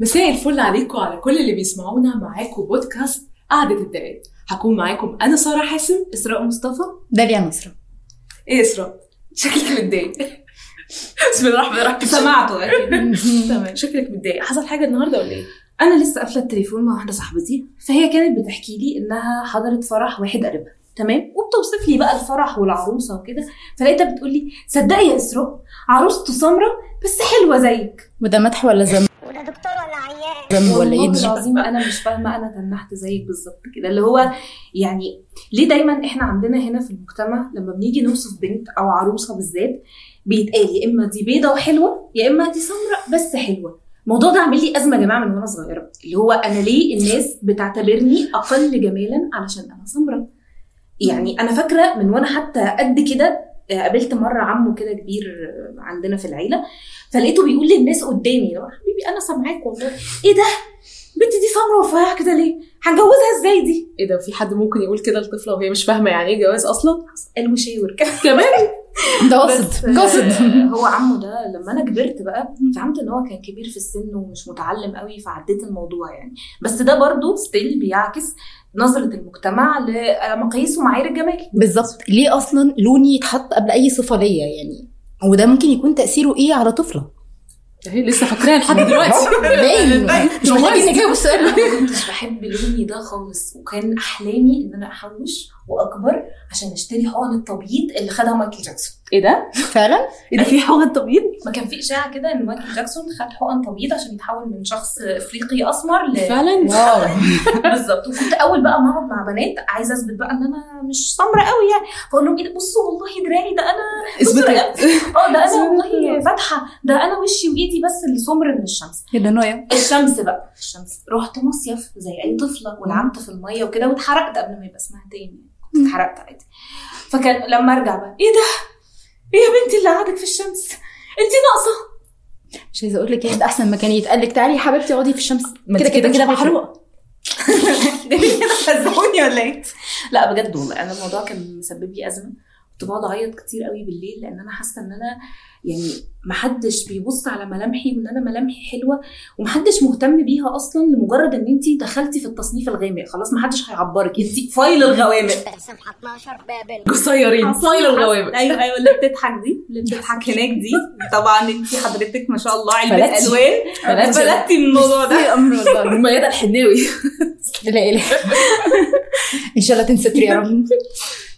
مساء الفل عليكم على كل اللي بيسمعونا معاكم بودكاست قعدة التلات هكون معاكم أنا سارة حاسم إسراء مصطفى داليا نصرة إيه إسراء؟ شكلك متضايق. بسم الله الرحمن الرحيم. سمعته. تمام. شكلك متضايق. حصل حاجة النهاردة ولا إيه؟ أنا لسه قافلة التليفون مع واحدة صاحبتي فهي كانت بتحكي لي إنها حضرت فرح واحد قريبها. تمام؟ وبتوصف لي بقى الفرح والعروسة وكده. فلقيتها بتقول لي صدقي يا إسراء عروسته سمرة بس حلوة زيك. وده مدح ولا ذم ولا ذم ولا إيه؟ العظيم أنا مش فاهمة أنا تنحت زيك بالظبط كده. اللي هو يعني ليه دايما إحنا عندنا هنا في المجتمع لما بنيجي نوصف بنت أو عروسة بالذات بيتقال يا إما دي بيضة وحلوة يا إما دي سمراء بس حلوة. الموضوع ده عامل لي أزمة يا جماعة من وأنا صغيرة. اللي هو أنا ليه الناس بتعتبرني أقل جمالا علشان أنا سمراء؟ يعني أنا فاكرة من وأنا حتى قد كده قابلت مرة عمه كده كبير عندنا في العيلة فلقيته بيقول للناس قدامي يا حبيبي أنا سامعاك والله. إيه ده؟ البنت دي سمرة ورفيعة كده ليه؟ هنجوزها إزاي دي؟ إيه ده؟ في حد ممكن يقول كده لطفلة وهي مش فاهمة يعني إيه جواز أصلا؟ المشاور كده. كمان؟ ده قصد قصد هو عمه ده لما أنا كبرت بقى فهمت إن هو كان كبير في السن ومش متعلم قوي فعديت الموضوع يعني. بس ده برضو still بيعكس نظرة المجتمع لمقاييس ومعايير الجمال. بالظبط. ليه أصلا لوني يتحط قبل أي صفة ليا يعني؟ وده ممكن يكون تأثيره إيه على طفلة؟ هي لسه فاكراها لحد دلوقتي. باين. مش محتاجين نجاوب السؤال. ما كنتش بحب لوني ده خالص. وكان أحلامي إن أنا أحوش وأكبر عشان اشتري حقن التبييض اللي خدها مايكل جاكسون. إيه ده؟ فعلا؟ إيه ده في حقن تبييض؟ ما كان في إشاعة كده إن مايكل جاكسون خد حقن تبييض عشان يتحول من شخص إفريقي أسمر ل فعلا؟ واو. بالظبط. وكنت أول بقى ما أقعد مع بنات عايزة أثبت بقى إن أنا مش سمرة قوي يعني. فأقول لهم إيه ده؟ بصوا والله دراعي ده أنا رقبتي آه ده أنا والله فاتحة. ده أنا وشي وإيدي بس اللي سمر من الشمس. إيه ده نويا الشمس بقى. الشمس. رحت مصيف زي أي طفلة ولعبت في المية وكده واتحرقت قبل ما يبقى اسمها تاني. اتحرقت عادي فكان لما ارجع بقى إيه ده؟ إيه يا بنتي اللي قعدك في الشمس؟ انت ناقصة. مش عايزة أقول لك إيه ده أحسن مكان يتقال لك. تعالي يا حبيبتي اقعدي في الشمس. كده كده كده محروقة. هزوني ولا إيه؟ لا بجد والله. أنا الموضوع كان مسبب لي أزمة. كنت بقعد أعيط كتير قوي بالليل لأن أنا حاسة إن أنا يعني محدش بيبص على ملامحي وإن أنا ملامحي حلوة ومحدش مهتم بيها أصلا لمجرد إن انت دخلتي في التصنيف الغامق. خلاص محدش هيعبرك. انت file الغوامق. صفحة 12 باب القصيرين file الغوامق. أيوه أيوه اللي بتضحك دي اللي بتضحك هناك دي. طبعا انت حضرتك ما شاء الله علبه فلتي. ألوان. فلتي. فلتي من الموضوع ده. أمر والله ميادة الحناوي. لا إله. إن شاء الله تنستري يا رب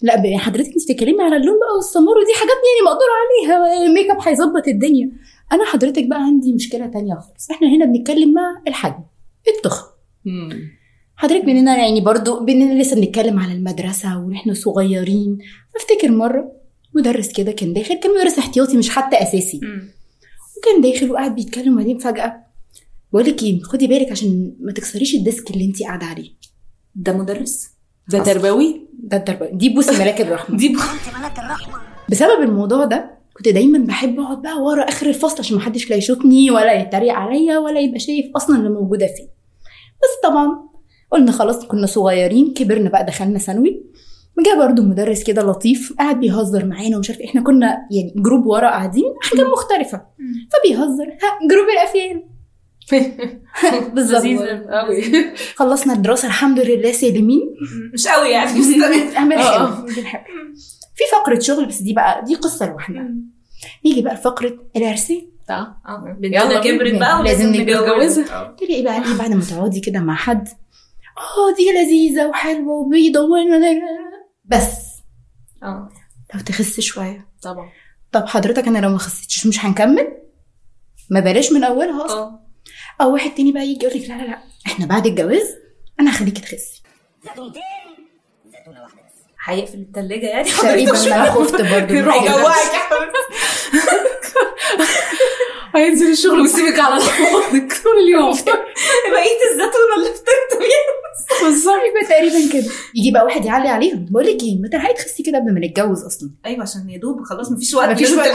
لا حضرتك أنت بتتكلمي على اللون بقى والسمار ودي حاجات يعني مقدور عليها. الميك أب هيظبط الدنيا. أنا حضرتك بقى عندي مشكلة تانية خالص. إحنا هنا بنتكلم مع الحجم التخن حضرتك مننا يعني برضو بننا لسه بنتكلم على المدرسة وإحنا صغيرين. أفتكر مرة مدرس كده كان داخل كان مدرس احتياطي مش حتى أساسي. وكان داخل وقاعد بيتكلم وبعدين فجأة بقول لك إيه خدي بالك عشان ما تكسريش ال desk اللي أنت قاعدة عليه. ده مدرس؟ ده تربوي؟ ده التربيه دي بوسي ملاك الرحمة. دي انت ملاك الرحمة بسبب الموضوع ده كنت دايما بحب أقعد بقى ورا آخر الفصل عشان محدش لا يشوفني ولا يتريق عليا ولا يبقى شايف أصلا اللي موجودة فيه. بس طبعا قلنا خلاص كنا صغيرين كبرنا بقى دخلنا ثانوي. وجا برضو مدرس كده لطيف قاعد بيهزر معانا ومش عارف إيه. إحنا كنا يعني group ورا قاعدين حاجة مختلفة. فبيهزر. ها group الأفيال. بالظبط قوي خلصنا الدراسة الحمد لله سالمين. مش قوي يعني. بس تمام أعمل آه. في فقرة شغل بس دي بقى دي قصة لوحدها. نيجي بقى لفقرة العرسين تعال. بنتنا يلا كبرت. بقى ولازم لازم نتجوزها. تلاقي بقى إيه بعد ما تقعدي كده مع حد. آه دي لذيذة وحلوة وبيضه بس. آه. لو تخس شوية. طبعا. طب حضرتك أنا لو ما خسيتش مش هنكمل؟ ما بلاش من اولها أصلا آه. أو واحد تاني بقى يجي يقول لك لا لا لا إحنا بعد الجواز أنا هخليكي تخسي. زيتونتين بس هيقفل التلاجة يعني؟ تقريبا أنا خفت برضه. هيجوعك هينزل الشغل ويسيبك على حوضك طول اليوم. بقيت الزيتونة اللي فطرت بيها بالظبط. يبقى تقريبا كده. يجي بقى واحد يعلي عليهم. بقول لك إيه ما تلحقي تخسي كده قبل ما نتجوز أصلا. أيوه عشان يا دوب خلاص مفيش وقت مفيش وقت.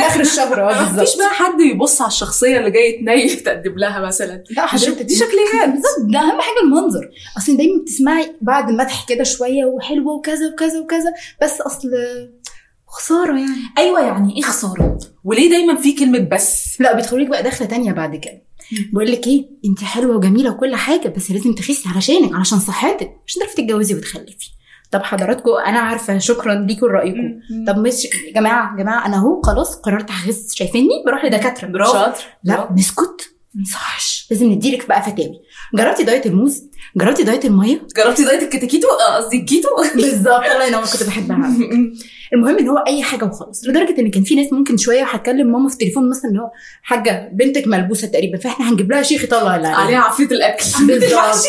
آخر الشهر آه مفيش بالظبط. بقى حد يبص على الشخصية اللي جاية تنيل تقدم لها مثلا. لا حضرتك دي شكليات بالظبط. ده أهم حاجة المنظر. اصل دايما بتسمعي بعد مدح كده شوية وحلوة وكذا وكذا وكذا بس أصل خسارة يعني. أيوه يعني إيه خسارة؟ وليه دايما في كلمة بس؟ لا بيدخلوا لك بقى دخلة تانية بعد كده. بقول لك إيه أنت حلوة وجميلة وكل حاجة بس لازم تخسي علشانك علشان صحتك عشان تعرفي تتجوزي وتخلفي. طب حضراتكم أنا عارفة شكرا ليكم رايكم طب مش يا جماعة يا جماعة أنا أهو خلاص قررت أخس شايفيني؟ بروح لدكاترة. برافو. شاطر. لا نسكت ما يصحش لازم نديلك بقى فتاوي. جربتي دايت الموز؟ جربتي diet المية؟ جربتي diet الكتاكيتو؟ آه، قصدي الكيتو؟ بالظبط الله ينور كنت بحبها. المهم ان هو أي حاجة وخلاص لدرجة إن كان في ناس ممكن شوية وهتكلم ماما في التليفون مثلا اللي هو حاجة بنتك ملبوسة تقريبا فإحنا هنجيب لها شيخ يطلع اللي عليها. عافيه الأكل. بالظبط. المحشي.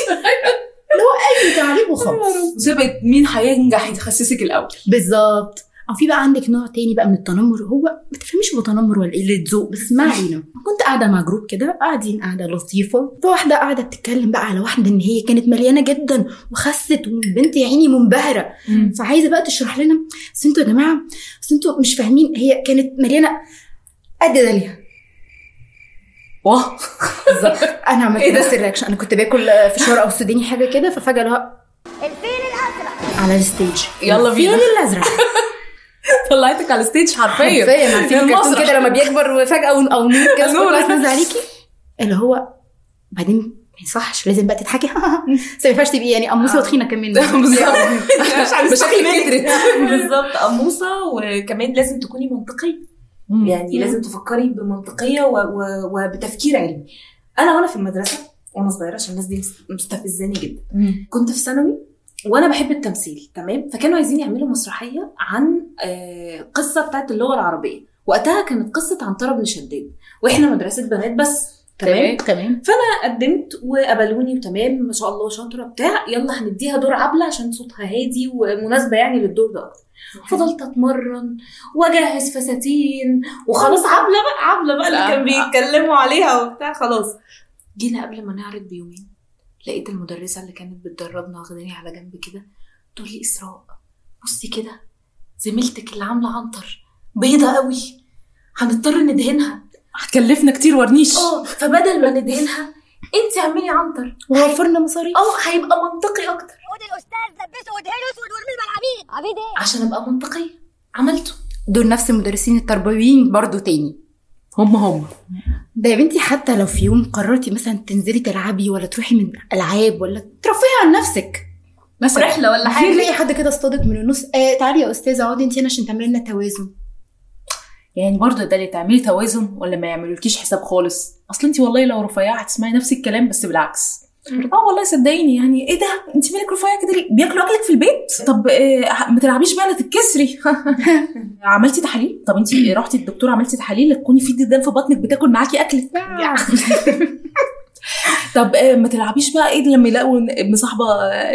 أي تعليق وخلاص. مسابقه مين هينجح يخسسك الأول؟ بالظبط. أو في بقى عندك نوع تاني بقى من التنمر هو ما تفهميش هو تنمر ولا قله ذوق بس ما علينا كنت قاعدة مع group كده قاعدين قاعدة لطيفة فواحدة قاعدة بتتكلم بقى على واحدة إن هي كانت مليانة جدا وخست والبنت يا عيني منبهرة. فعايزة بقى تشرح لنا بس أنتوا يا جماعة بس أنتوا مش فاهمين هي كانت مليانة قد داليا واه بالظبط أنا عملت إيه؟ نفس ال reaction أنا كنت باكل فشار أو سوداني حاجة كده ففجأة اللي هو الفيل الأزرق. على ال stage يلا بينا. الفيل الأزرق. طلعتك على الستيج حرفيا. حرفيا عارفين الكرتون. كده لما بيكبر وفجأة أو أو نور. كده عليكي. اللي هو بعدين ما يصحش لازم بقى تضحكي. بس ما ينفعش تبقي يعني قموصة وتخينة كمان. بالظبط. مشاكل كترت بالظبط. قموصة وكمان لازم تكوني منطقية. يعني لازم تفكري بمنطقية. وبتفكير علمي. أنا وأنا في المدرسة وأنا صغيرة عشان الناس دي مس- مستفزاني جدا. كنت في ثانوي وأنا بحب التمثيل تمام؟ فكانوا عايزين يعملوا مسرحية عن آه، قصة بتاعت اللغة العربية. وقتها كانت قصة عنتره بن شداد وإحنا مدرسة بنات بس تمام؟ تمام فأنا قدمت وقبلوني وتمام ما شاء الله شاطره بتاع يلا هنديها دور عبلة عشان صوتها هادي ومناسبة يعني للدور ده أكتر. فضلت أتمرن وأجهز فساتين وخلاص عبلة بقى عبلة بقى اللي كان بيتكلموا عليها وبتاع خلاص. جينا قبل ما نعرض بيومين لقيت المدرسة اللي كانت بتدربنا واخداني على جنب كده تقول لي إسراء بصي كده زميلتك اللي عاملة عنتر بيضة قوي هنضطر ندهنها. هتكلفنا كتير ورنيش. آه فبدل ما ندهنها انت اعملي عنتر. ووفرنا مصاريف. آه هيبقى منطقي أكتر. خد الأستاذ لبسه ودهنه اسود وارمي العبيد عبيد إيه؟ عشان أبقى منطقيه عملته. دول نفس المدرسين التربويين برضو تاني. هم هم. ده يا بنتي حتى لو في يوم قررتي مثلا تنزلي تلعبي ولا تروحي من ألعاب ولا ترفهي عن نفسك. مثلا رحلة ولا في تلاقي حد كده اصطادك من النص. آه تعالي يا أستاذة اقعدي انت هنا عشان تعملي لنا توازن. يعني برضه ده اللي تعملي توازن ولا ما يعملولكيش حساب خالص؟ أصل انت والله لو رفيعة هتسمعي نفس الكلام بس بالعكس. آه والله صدقيني يعني إيه ده؟ أنت مالك رفيعة كده؟ ليه بياكلوا أكلك في البيت؟ طب آه ما تلعبيش بقى لا تتكسري. عملتي تحاليل؟ طب أنت رحتي الدكتور عملتي تحاليل؟ تكوني في ديدان في بطنك بتاكل معاكي اكلك طب آه ما تلعبيش بقى إيه لما يلاقوا مصاحبه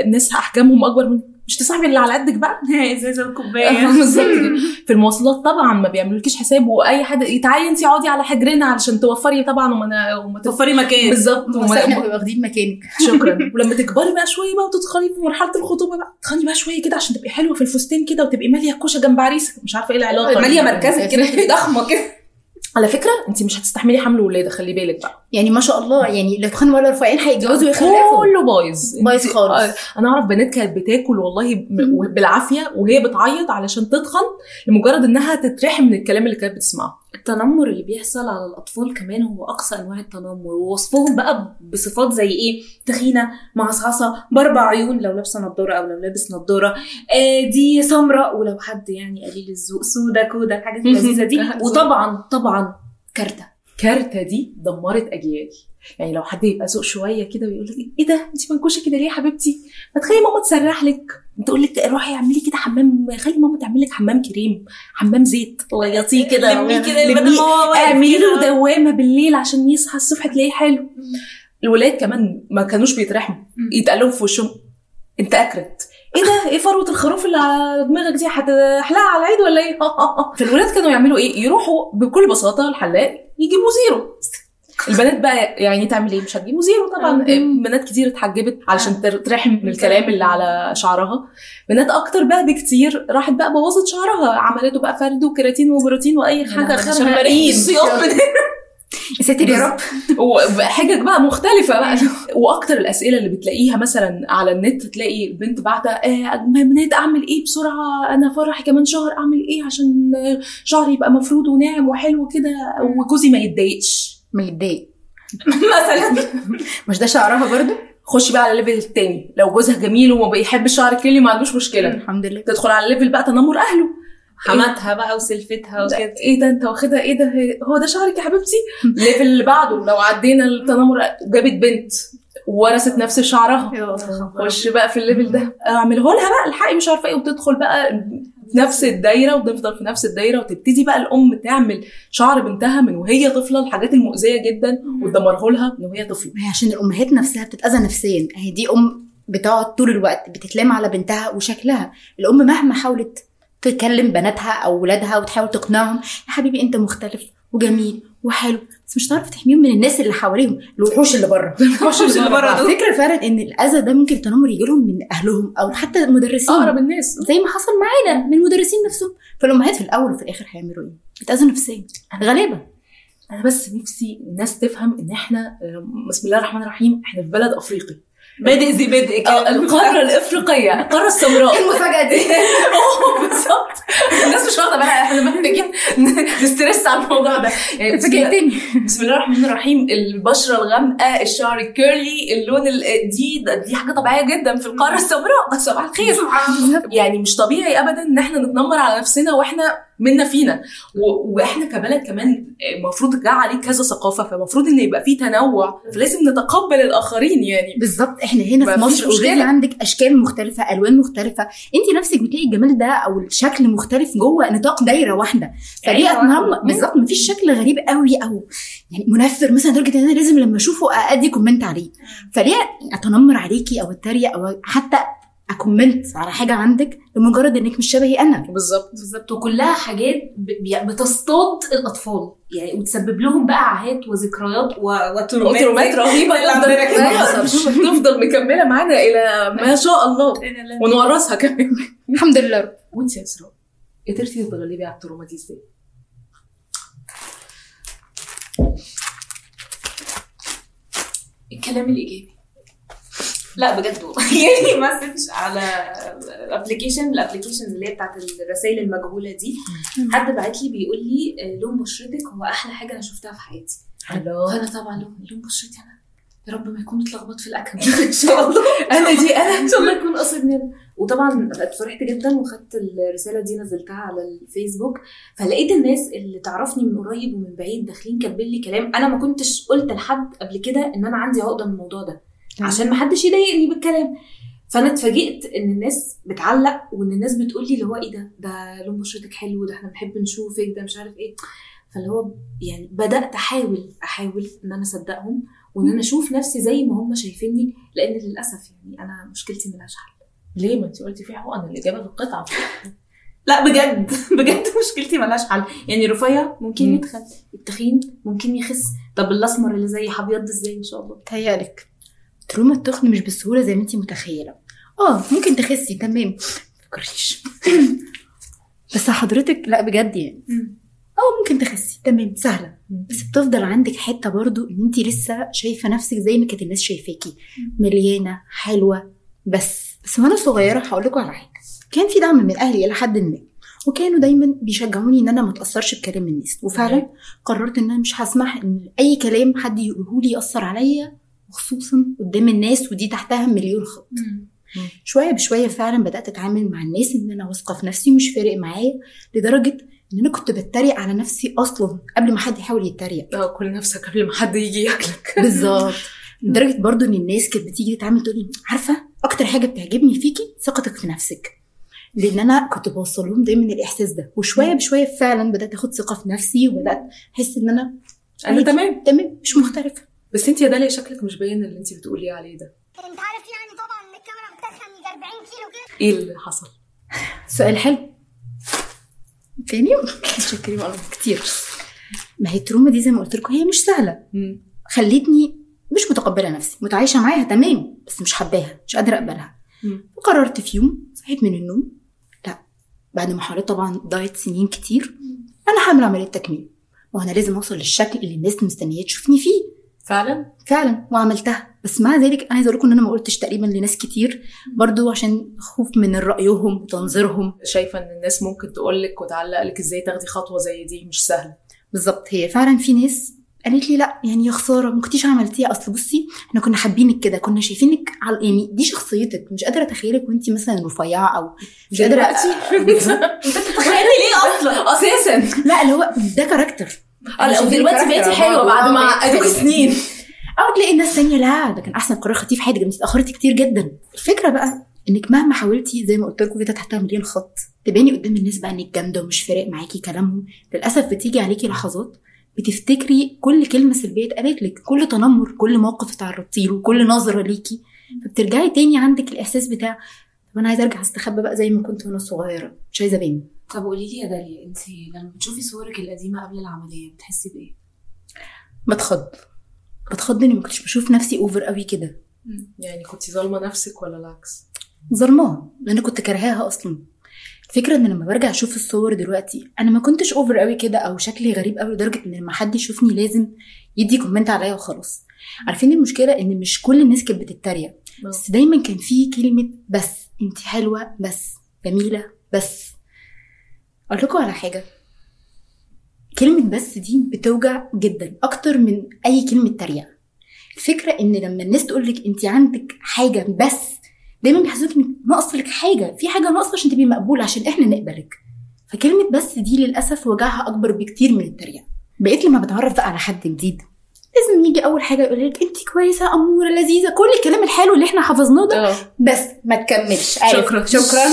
ناس احجامهم أكبر من مش تصاحبي اللي على قدك بقى؟ ازازه آه، الكوباية. بالظبط كده. في المواصلات طبعا ما بيعملولكيش حساب وأي حد تعالي انت اقعدي على حجرنا علشان توفري طبعا وما توفري مكان. بالظبط. بس وما- إحنا واخدين مكانك. شكرا. ولما تكبري بقى شوية بقى وتدخلي في مرحلة الخطوبة بقى تدخلي بقى شوية كده عشان تبقي حلوة في الفستان كده وتبقي مالية الكوشه جنب عريسك مش عارفة إيه العلاقة مالية مركزك كده تبقي ضخمة كده. على فكرة انت مش هتستحملي حمل ولادة خلي بالك بقى. يعني ما شاء الله يعني لا تخان ولا رفيعين هيتجوزوا ويخلفوا. كله بايظ. بايظ خالص. آه، أنا أعرف بنات كانت بتاكل والله بالعافية وهي بتعيط علشان تتخن لمجرد إنها تترحم من الكلام اللي كانت بتسمعه. التنمر اللي بيحصل على الأطفال كمان هو أقصى أنواع التنمر ووصفهم بقى بصفات زي إيه؟ تخينة معصعصة بأربع عيون لو لابسة نضارة أو لو لابس نضارة آه دي سمراء ولو حد يعني قليل الذوق سودا كودا الحاجات اللذيذه دي. وطبعا طبعا كارتة. كارتة دي دمرت اجيال يعني لو حد يبقى ذوق شوية كده ويقول لك إيه ده؟ أنت منكوشة كده ليه يا حبيبتي؟ ما تخلي ماما تسرح لك. تقول لك روحي اعملي كده حمام خلي ماما تعمل لك حمام كريم حمام زيت غيطيه كده. لميه كده اعملي له. دوامة بالليل عشان يصحى الصبح تلاقيه حلو. الولاد كمان ما كانوش بيترحموا. مم. يتقالوا في وشهم. انت اكرت إيه ده؟ إيه فروة الخروف اللي على دماغك دي؟ هتحلقها على العيد ولا إيه؟ فالولاد كانوا يعملوا إيه؟ يروحوا بكل بساطة الحلاق يجيبوا zero. البنات بقى يعني تعمل إيه؟ مش هتجيبوا zero طبعا. بنات كتير اتحجبت علشان تر- ترحم من الكلام اللي على شعرها. بنات أكتر بقى بكتير راحت بقى بوظت شعرها. عملته بقى فرد وكيراتين وبروتين وأي حاجة ايد يا ساتر يا رب. وحجج بقى مختلفة بقى. وأكتر الأسئلة اللي بتلاقيها مثلا على النت تلاقي بنت بعتة آه بنات أعمل إيه بسرعة؟ أنا فرحي كمان شهر أعمل إيه عشان شعري يبقى مفرود وناعم وحلو كده؟ وجوزي ما يتضايقش. ما يتضايق مثلا. مش ده شعرها برضو خشي بقى على ال level التاني لو جوزها جميل وما بيحب الشعر ال curly ما عندوش مشكلة. الحمد لله. تدخل على ال level بقى تنمر أهله. حماتها بقى وسلفتها ده- وكده. إيه ده؟ أنت واخدها إيه ده؟ هو ده شعرك يا حبيبتي؟ ال level اللي بعده. لو عدينا التنمر جابت بنت ورثت نفس شعرها. خش بقى في ال level ده. اعمله لها بقى. الحقي مش عارفة إيه. وتدخل بقى نفس الدايرة وتفضل في نفس الدايرة وتبتدي بقى الأم تعمل شعر بنتها من وهي طفلة الحاجات المؤذية جدا وتدمره لها من وهي طفلة. ما هي عشان الأمهات نفسها بتتأذى نفسيا. هي دي أم بتقعد طول الوقت بتتلام على بنتها وشكلها. الأم مهما حاولت تكلم بناتها أو ولادها وتحاول تقنعهم يا حبيبي أنت مختلف وجميل وحلو. بس مش هتعرف تحميهم من الناس اللي حواليهم. الوحوش اللي بره. الوحوش اللي بره على فكرة فعلا إن الأذى ده ممكن التنمر يجي لهم من أهلهم أو حتى المدرسين أقرب الناس. زي ما حصل معانا من المدرسين نفسهم. فالامهات في الأول وفي الآخر هيعملوا إيه؟ بيتأذوا نفسيا. غالبا أنا بس نفسي الناس تفهم إن إحنا آه، بسم الله الرحمن الرحيم إحنا في بلد أفريقي. بادئ ذي بدء كده. القارة الإفريقية القارة السمراء. المفاجأة دي. آه بالظبط. الناس مش واخدة بالها إحنا محتاجين نسترس على الموضوع ده. يعني بسم الله- فاجئتني. بسم الله الرحمن الرحيم. البشرة الغامقة الشعر الكيرلي اللون ال- دي دي حاجة طبيعية جدا في القارة السمراء. صباح الخير. يعني مش طبيعي ابدا إن إحنا نتنمر على نفسنا وإحنا منا فينا. و- وإحنا كبلد كمان المفروض جه عليه كذا ثقافة فالمفروض إن يبقى في تنوع فلازم نتقبل الآخرين يعني. بالظبط. إحنا هنا في مصر. already عندك أشكال مختلفة ألوان مختلفة. أنت نفسك بتلاقي الجمال ده أو الشكل مختلف جوه نطاق دايرة واحدة. فليه واحدة. بالظبط. مفيش شكل غريب قوي أو يعني منفر مثلا لدرجة إن أنا لازم لما أشوفه ادي comment عليه. فليه أتنمر عليكي أو أتريق أو حتى أ comment على حاجة عندك لمجرد إنك مش شبهي أنا. بالظبط. بالظبط. وكلها حاجات بتصطاد الأطفال. يعني وتسبب لهم بقى عاهات وذكريات وترومات ترومات رهيبة اللي عندنا كده. تفضل تفضل مكملة معانا إلى ما شاء الله. ونورثها كمان. الحمد لله. رب وانت يا إسراء قدرتي تتغلبي على ال trauma دي إزاي؟ الكلام الإيجابي. لا بجد والله. يعني message على application ال application اللي هي بتاعت الرسائل المجهولة دي. حد بعت لي بيقول لي آه، لون بشرتك هو أحلى حاجة أنا شفتها في حياتي. الله فأنا طبعا لون لون بشرتي أنا. يا رب ما يكون اتلخبط في الأكل. إن شاء الله. أنا دي أنا إن شاء الله يكون قصد مني وطبعا فرحت جدا وخدت الرسالة دي نزلتها على الفيسبوك. فلقيت الناس اللي تعرفني من قريب ومن بعيد داخلين كاتبين لي كلام. أنا ما كنتش قلت لحد قبل كده إن أنا عندي عقدة من الموضوع ده. عشان ما حدش يضايقني بالكلام. فأنا اتفاجئت إن الناس بتعلق وإن الناس بتقول لي اللي هو إيه ده؟ ده لون بشرتك حلو ده إحنا بنحب نشوفك ده مش عارف إيه. فاللي هو يعني بدأت أحاول أحاول إن أنا أصدقهم وإن أنا أشوف نفسي زي ما هم شايفيني لأن للأسف يعني أنا مشكلتي ملهاش حل ليه؟ ما انت قلتي في حقن الإجابة في القطعة. لا بجد. بجد مشكلتي ملهاش حل يعني رفيع ممكن مم. يتخن التخين ممكن يخس. طب الأسمر اللي زي هبيض إزاي؟ إن شاء الله. تهيألك. تروما التخن مش بالسهولة زي ما انت متخيلة. آه ممكن تخسي تمام. مفكريش بس حضرتك لا بجد يعني. آه ممكن تخسي. تمام سهلة. بس بتفضل عندك حتة برضو إن انت لسه شايفة نفسك زي ما كانت الناس شايفاكي. مليانة حلوة. بس بس وأنا صغيرة هقول لكم على حاجة. كان في دعم من أهلي إلى حد ما. وكانوا دايما بيشجعوني إن أنا ما أتأثرش بكلام الناس. وفعلا قررت إن أنا مش هسمح إن أي كلام حد يقوله لي يأثر عليا. وخصوصا قدام الناس ودي تحتها مليون خط. شوية بشوية فعلا بدأت أتعامل مع الناس إن أنا واثقة في نفسي ومش فارق معايا لدرجة إن أنا كنت بتريق على نفسي أصلا قبل ما حد يحاول يتريق. آه كل نفسك قبل ما حد يجي ياكلك. بالظبط. لدرجة برضو إن الناس كانت بتيجي تتعامل تقول لي عارفة أكتر حاجة بتعجبني فيكي ثقتك في نفسك. لأن أنا كنت بوصل لهم دايما الإحساس ده. وشوية بشوية فعلا بدأت أخد ثقة في نفسي وبدأت أحس إن أنا أنا تمام. تمام. مش مختلفه بس انت يا داليا شكلك مش باين اللي انت بتقولي عليه ده. انت عارف يعني طبعا إن الكاميرا يجي 40 كيلو كده. إيه اللي حصل؟ سؤال حلو. تاني شكري والله كتير. ما هي التروما دي زي ما قلت لكم هي مش سهلة. خلتني مش متقبلة نفسي. متعايشة معاها تمام بس مش حباها مش قادرة أقبلها. وقررت في يوم صحيت من النوم. لا بعد ما حاولت طبعا دايت سنين كتير. أنا هعمل عملية تكميم وأنا لازم أوصل للشكل اللي الناس مستنية تشوفني فيه. فعلا؟ فعلا وعملتها. بس مع ذلك أنا عايزه أقول لكم إن أنا ما قلتش تقريبا لناس كتير. برضو عشان خوف من رأيهم وتنظيرهم. شايفة إن الناس ممكن تقول لك وتعلق لك إزاي تاخدي خطوة زي دي مش سهلة. بالظبط هي فعلا في ناس قالت لي لا يعني يا خسارة ما كنتيش عملتيها. أصل بصي إحنا كنا حابينك كده كنا شايفينك على يعني دي شخصيتك. مش قادرة أتخيلك وانت مثلا رفيعة أو مش قادرة تخيلي ليه أصلا؟ أساسا. لا اللي هو ده كاركتر دلوقتي بقيتي حلوة بعد ما ادوك سنين أو تلاقي الناس تانية لا ده كان أحسن قرار خدتيه في حياتك انت اتاخرتي كتير جدا. الفكرة بقى إنك مهما حاولتي زي ما قلت لكم كده تحتها مليون خط تباني قدام الناس بقى إنك جامدة ومش فارق معاكي كلامهم. للأسف بتيجي عليكي لحظات بتفتكري كل كلمة سلبية اتقالت لك كل تنمر كل موقف اتعرضتي له كل نظرة ليكي. فبترجعي تاني عندك الإحساس بتاع طب أنا عايزة أرجع أستخبى بقى زي ما كنت وأنا صغيرة مش عايزة أبان. طب قولي لي يا داليا انت لما بتشوفي صورك القديمة قبل العملية بتحسي بإيه؟ بتخض. بتخض إني ما كنتش بشوف نفسي over قوي كده. يعني كنت ظالمة نفسك ولا العكس؟ ظلماه لأن أنا كنت كارهاها أصلا. الفكرة إن لما برجع أشوف الصور دلوقتي أنا ما كنتش over قوي كده أو شكلي غريب قوي لدرجة إن لما حد يشوفني لازم يدي كومنت عليا وخلاص. عارفين المشكلة؟ إن مش كل الناس كانت بتتريق. بس دايما كان في كلمة بس انت حلوة بس جميلة بس. أقول لكم على حاجة. كلمة بس دي بتوجع جدا أكتر من أي كلمة تريقة. الفكرة إن لما الناس تقول لك انت عندك حاجة بس دايما بيحسسوك ان ناقص لك حاجة. في حاجة ناقصة عشان تبقي مقبول عشان إحنا نقبلك فكلمة بس دي للأسف وجعها أكبر بكتير من التريقة. بقيت لما بتعرف بقى على حد جديد لازم يجي أول حاجة يقول لك انت كويسة أمورة لذيذة كل الكلام الحلو اللي إحنا حفظناه ده آه. بس ما تكملش. عارف. شكراً. شكرا.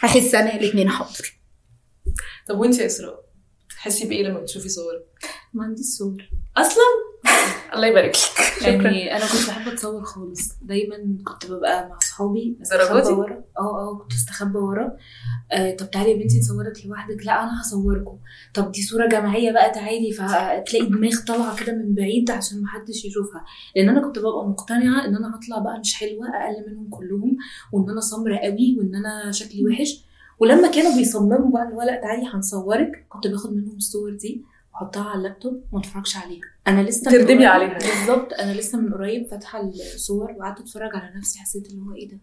هحس أنا الاثنين حاضر. طب وانت يا إسراء؟ تحسي بإيه لما بتشوفي صورك؟ ما عنديش صور. أصلا؟ الله يبارك لك. يعني أنا كنت بحب أتصور خالص. دايما كنت ببقى مع أصحابي استخبى؟ ورا. آه آه كنت أستخبى ورا. آه طب تعالي يا بنتي نصورك لوحدك. لا أنا هصوركم. طب دي صورة جماعية بقى تعالي. فتلاقي دماغ طالعة كده من بعيد عشان محدش يشوفها. لأن أنا كنت ببقى مقتنعة إن أنا هطلع بقى مش حلوة أقل منهم كلهم وإن أنا سمرة قوي وإن أنا شكلي وحش. ولما كانوا بيصمموا بقى اللي هو لا تعالي هنصورك كنت باخد منهم الصور دي وأحطها على اللابتوب وما اتفرجش عليها أنا لسه تردمي عليها. بالظبط أنا لسه من قريب فاتحة الصور وقعدت أتفرج على نفسي حسيت اللي هو إيه ده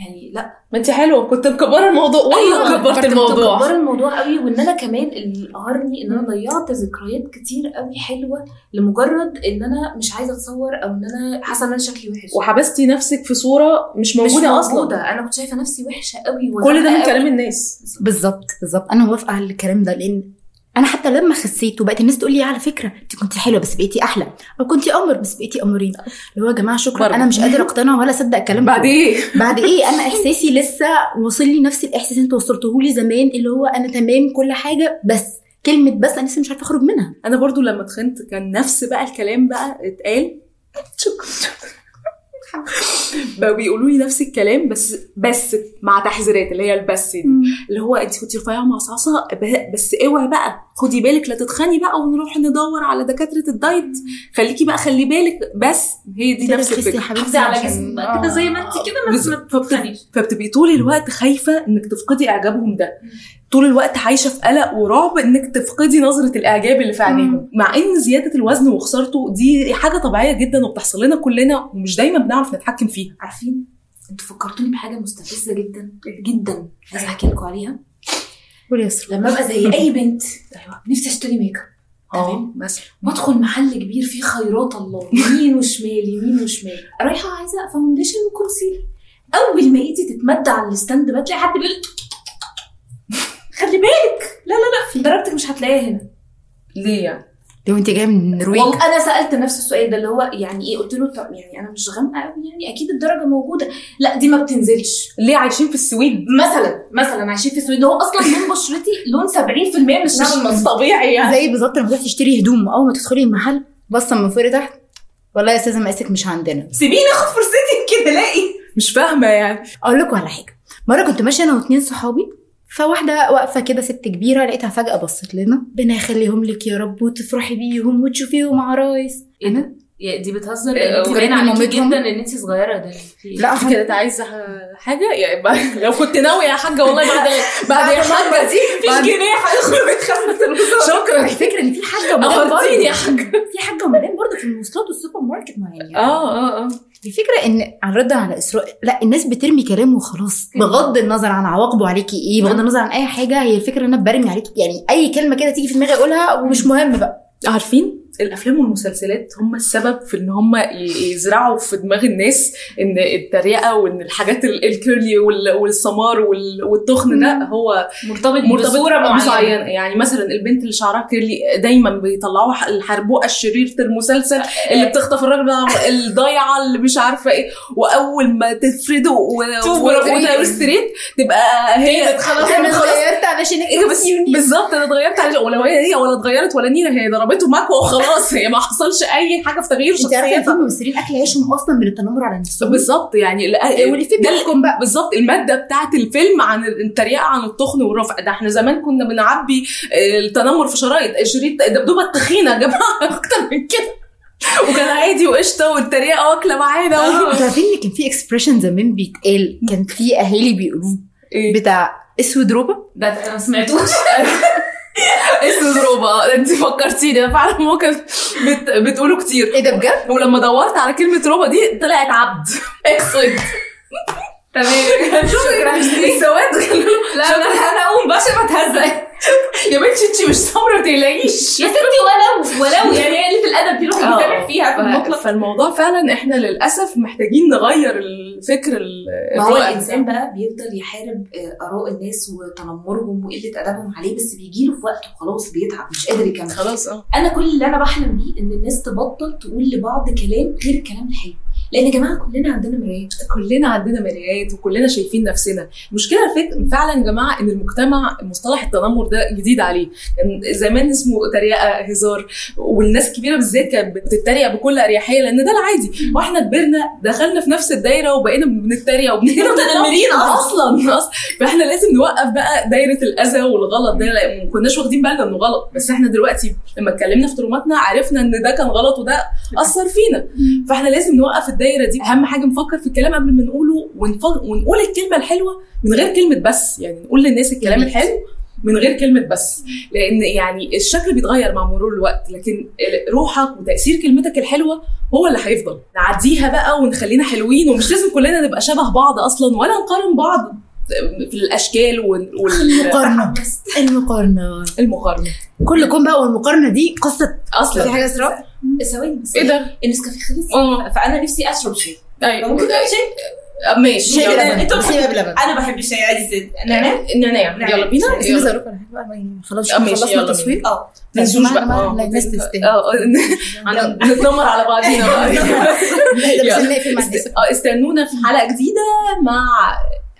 يعني لا. ما انت حلوة كنت مكبرة الموضوع والله كبرت كنت الموضوع. مكبرة الموضوع قوي وإن أنا كمان اللي قهرني إن أنا ضيعت ذكريات كتير قوي حلوة لمجرد إن أنا مش عايزة أتصور أو إن أنا حاسة إن أنا شكلي وحش. وحبستي نفسك في صورة مش مش موجودة أصلا. موجودة. أنا كنت شايفة نفسي وحشة قوي كل ده من كلام. الناس. بالظبط بالظبط. أنا موافقة على الكلام ده لأن أنا حتى لما خسيت وبقت الناس تقول لي على فكرة أنت كنت حلوة بس بقيتي أحلى. أو كنت قمر بس بقيتي قمرين اللي هو يا جماعة شكرا برضه. أنا مش قادرة أقتنع ولا أصدق الكلام. بعد إيه؟ بعد إيه؟ أنا إحساسي لسه واصل لي نفس الإحساس أنت وصلته لي زمان اللي هو أنا تمام كل حاجة بس كلمة بس أنا لسه مش عارفة أخرج منها. أنا برضو لما تخنت كان نفس بقى الكلام بقى اتقال. شكرا بقوا بيقولوا لي نفس الكلام بس بس مع تحذيرات اللي هي البس دي. اللي هو انت كنتي رفيعة مصاصه ب- بس اوعي بقى خدي بالك لا تتخني بقى ونروح ندور على دكاترة الدايت. خليكي بقى خلي بالك بس هي دي نفس الفكرة. حافظي على جسمك. كده زي ما انت كده بس ما تتخنيش فبتبقي طول الوقت خايفة انك تفقدي اعجابهم ده. طول الوقت عايشة في قلق ورعب إنك تفقدي نظرة الإعجاب اللي في عينيهم. مع إن زيادة الوزن وخسارته دي حاجة طبيعية جدا وبتحصل لنا كلنا ومش دايما بنعرف نتحكم فيها. عارفين؟ أنتوا فكرتوني بحاجة مستفزة جدا جدا. عايزة أحكي لكم عليها. اسراء لما أبقى زي أي بنت أيوه نفسي أشتري ميك اب تمام؟ مثلا. وأدخل محل كبير فيه خيرات الله يمين وشمال يمين وشمال. رايحة عايزة foundation و concealer أول ما إيدي تتمد على ال stand بتلاقي حد بيقول خلي بالك. لا لا لا درجتك مش هتلاقيها هنا. ليه؟ يعني لو انت جاية من النرويج والله أنا سألت نفس السؤال ده اللي هو يعني إيه؟ قلت له طب يعني أنا مش غامقة قوي يعني أكيد الدرجة موجودة. لا دي ما بتنزلش. ليه عايشين في السويد؟ مثلا مثلا عايشين في السويد. هو أصلا لون بشرتي لون 70% من الشعب المصري طبيعي يعني. زي بالظبط لما تروحي تشتري هدوم. أول ما تدخلي المحل بصة من فوق لتحت. والله يا أستاذة مقاسك مش عندنا. سيبيني آخد فرصتي يمكن الاقي مش فاهمة يعني. أقول لكم على حاجة. مرة كنت ماشية أنا واتنين صحابي فواحدة واقفة كده ست كبيرة لقيتها فجأة بصت لنا. ربنا يخليهم لك يا رب وتفرحي بيهم وتشوفيهم عرايس أنا؟ يا دي بتهزر؟ إيه، انت باين وكأن عليكي جدا إن انت صغيرة. ده لا انت كانت عايزة حاجة؟ يعني لو كنت ناوية يا حاجة والله بعد بعد يا حاجة. دي مفيش جنيه هيخرج خدمه الوزاره شكرا. الفكرة إن في حاجة ومدام يا حاجة. في حاجة ومدام برضه في المواصلات والسوبر ماركت ما يعني. آه آه آه. الفكرة إن الرد على اسراء لا الناس بترمي كلام وخلاص. بغض النظر عن عواقبه عليكي إيه بغض النظر عن أي حاجة هي الفكرة إن أنا برمي عليكي. يعني أي كلمة كده تيجي في دماغي أقولها ومش مهم بقى. عارفين؟ الأفلام والمسلسلات هم السبب في إن هم يزرعوا في دماغ الناس إن التريقة وإن الحاجات ال- ال curly وال- والسمار وال- والتخن ده هو مرتبط مرتبط بصورة معينة. يعني مثلا البنت اللي شعرها curly دايما بيطلعوا الحربوقة الشريره المسلسل اللي بتخطف الراجل الضايعة اللي مش عارفة إيه. وأول ما تفرده. وتستريت تبقى هي خلاص أنا اتغيرت علشان بالظبط أنا اتغيرت على ولو هي ولا اتغيرت ولا نيله هي ضربته مكوى وخلاص هي ما حصلش أي حاجة في تغيير أنت عارفة في شخصيتها ممثلين أكل عيشهم أصلا من التنمر على نفسهم. بالظبط يعني ال- واللي فيه ده بيحكم بقى. بالظبط المادة بتاعت الفيلم عن التريقة عن التخن والرفع. ده إحنا زمان كنا بنعبي آه، التنمر في شرايط شريط الدبدوبه التخينة يا جماعة أكتر من كده. وكان عادي وقشطة والتريقة واكلة معانا. عارفين إن كان في اكسبريشن زمان بيتقال كان في أهالي بيقولوه إيه؟ بتاع أسود روبه ده أنا ما سمعتوش. اسم روبا انت فكرتيني. فعلا ممكن بت... بتقولوا كتير. إيه ده بجد؟ ولما دورت على كلمة روبا دي طلعت عبد. اسود تمام. شكرا. السواد. لا أنا اقوم باشا بتهزق يا بنتي انت مش سمرة ما تقلقيش. يا ستي ولو ولو يعني هي في الأدب دي الواحد آه. بيتابع فيها في المطلق. فالموضوع فعلا إحنا للأسف محتاجين نغير الفكر ال- ما هو الإنسان بقى بيفضل يحارب آه، آراء الناس وتنمرهم وقلة أدبهم عليه بس بيجي له في وقت وخلاص بيتعب مش قادر يكمل. خلاص آه. أنا كل اللي أنا بحلم بيه إن الناس تبطل تقول لبعض كلام غير الكلام الحلو. لأن يا جماعة كلنا عندنا مرايات. كلنا عندنا مرايات وكلنا شايفين نفسنا. المشكلة فك... فعلا يا جماعة إن المجتمع مصطلح التنمر ده جديد عليه. كان زمان اسمه تريقة هزار. والناس الكبيره بالذات كانت بتتريق بكل أريحية لأن ده العادي. وإحنا كبرنا دخلنا في نفس الدايرة وبقينا بنتريق وبنتكلم متنمرين أصلا. أصلا فإحنا لازم نوقف بقى دايرة الأذى والغلط ده. ما كناش واخدين بالنا إنه غلط. بس إحنا دلوقتي لما اتكلمنا في تروماتنا عرفنا إن ده كان غلط وده أثر فينا. فإحنا لازم نوقف الدايرة دي. أهم حاجة نفكر في الكلام قبل ما نقوله. ونقول الكلمة الحلوة من غير كلمة بس. يعني نقول للناس الكلام الحلو من غير كلمة بس. لأن يعني الشكل بيتغير مع مرور الوقت لكن روحك وتأثير كلمتك الحلوة هو اللي هيفضل. نعديها بقى ونخلينا حلوين ومش لازم كلنا نبقى شبه بعض أصلا ولا نقارن بعض. في الأشكال وال- وال- المقارنة. المقارنة. المقارنة. كلكم بقى والمقارنة دي قصة. أصلا. في حاجة اسراء ثواني بس إيه ده؟ النسكافيه خلص آه. فأنا نفسي أشرب شاي. أيوه. ممكن شاي؟ آه، ماشي. شاي يلا. بلبن. أنتوا شاي بلبن. أنا بحب الشاي عادي ست نعناع؟ نعناع. يلا بينا. بس. عايزه أقول لكم على حاجة بقى يعني خلاص آه، خلصنا التصوير. آه. ننسوش معانا- بقى آه، الناس تستاهل. آه نتنمر على بعضينا. بقى آه، استنونا في حلقة جديدة مع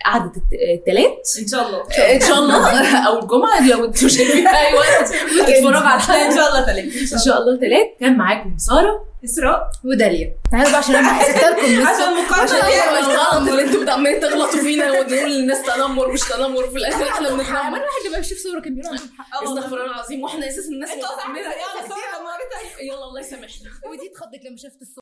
قعدة الت- التلات. إن شاء الله. إن شاء الله. أو الجمعة لو أنتوا شايفين أي وقت بتتفرجوا على إن الحلقة شاء الله تلاتة إن شاء الله تلات. كان معاكم سارة إسراء وداليا. تعالوا بقى عشان أنا سبت لكم عشان المقارنة. الغلط اللي أنتوا عمالين تغلطوا فينا ونقول للناس تنمر مش تنمر. وفي الآخر إحنا بنتنمر. واحد لما بشوف صورة كان بيقول عندهم حق. استغفر الله العظيم. وإحنا أساسا الناس مرة تانية. يلا الله يسامحنا. ودي اتخضت لما شافت الصورة.